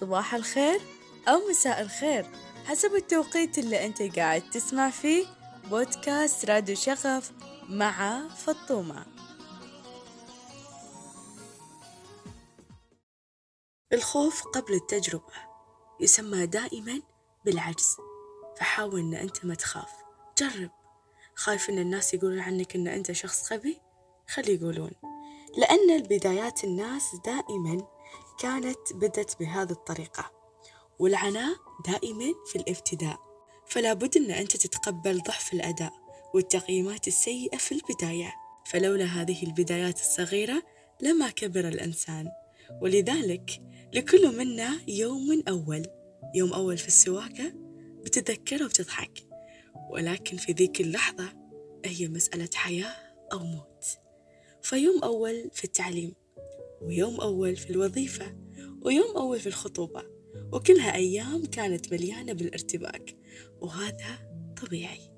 صباح الخير أو مساء الخير حسب التوقيت اللي أنت قاعد تسمع فيه بودكاست راديو شغف مع فطومة. الخوف قبل التجربة يسمى دائما بالعجز فحاول أن أنت ما تخاف. جرب. خايف أن الناس يقولون عنك أن أنت شخص غبي؟ خلي يقولون. لأن البدايات الناس دائما كانت بدت بهذه الطريقة والعناء دائما في الابتداء. فلا بد أن أنت تتقبل ضعف الأداء والتقييمات السيئة في البداية. فلولا هذه البدايات الصغيرة لما كبر الإنسان. ولذلك لكل منا يوم أول يوم أول في السواقة بتذكره وتضحك ولكن في ذيك اللحظة هي مسألة حياة أو موت. فيوم أول في التعليم. ويوم أول في الوظيفة ويوم أول في الخطوبة وكلها أيام كانت مليانة بالارتباك وهذا طبيعي.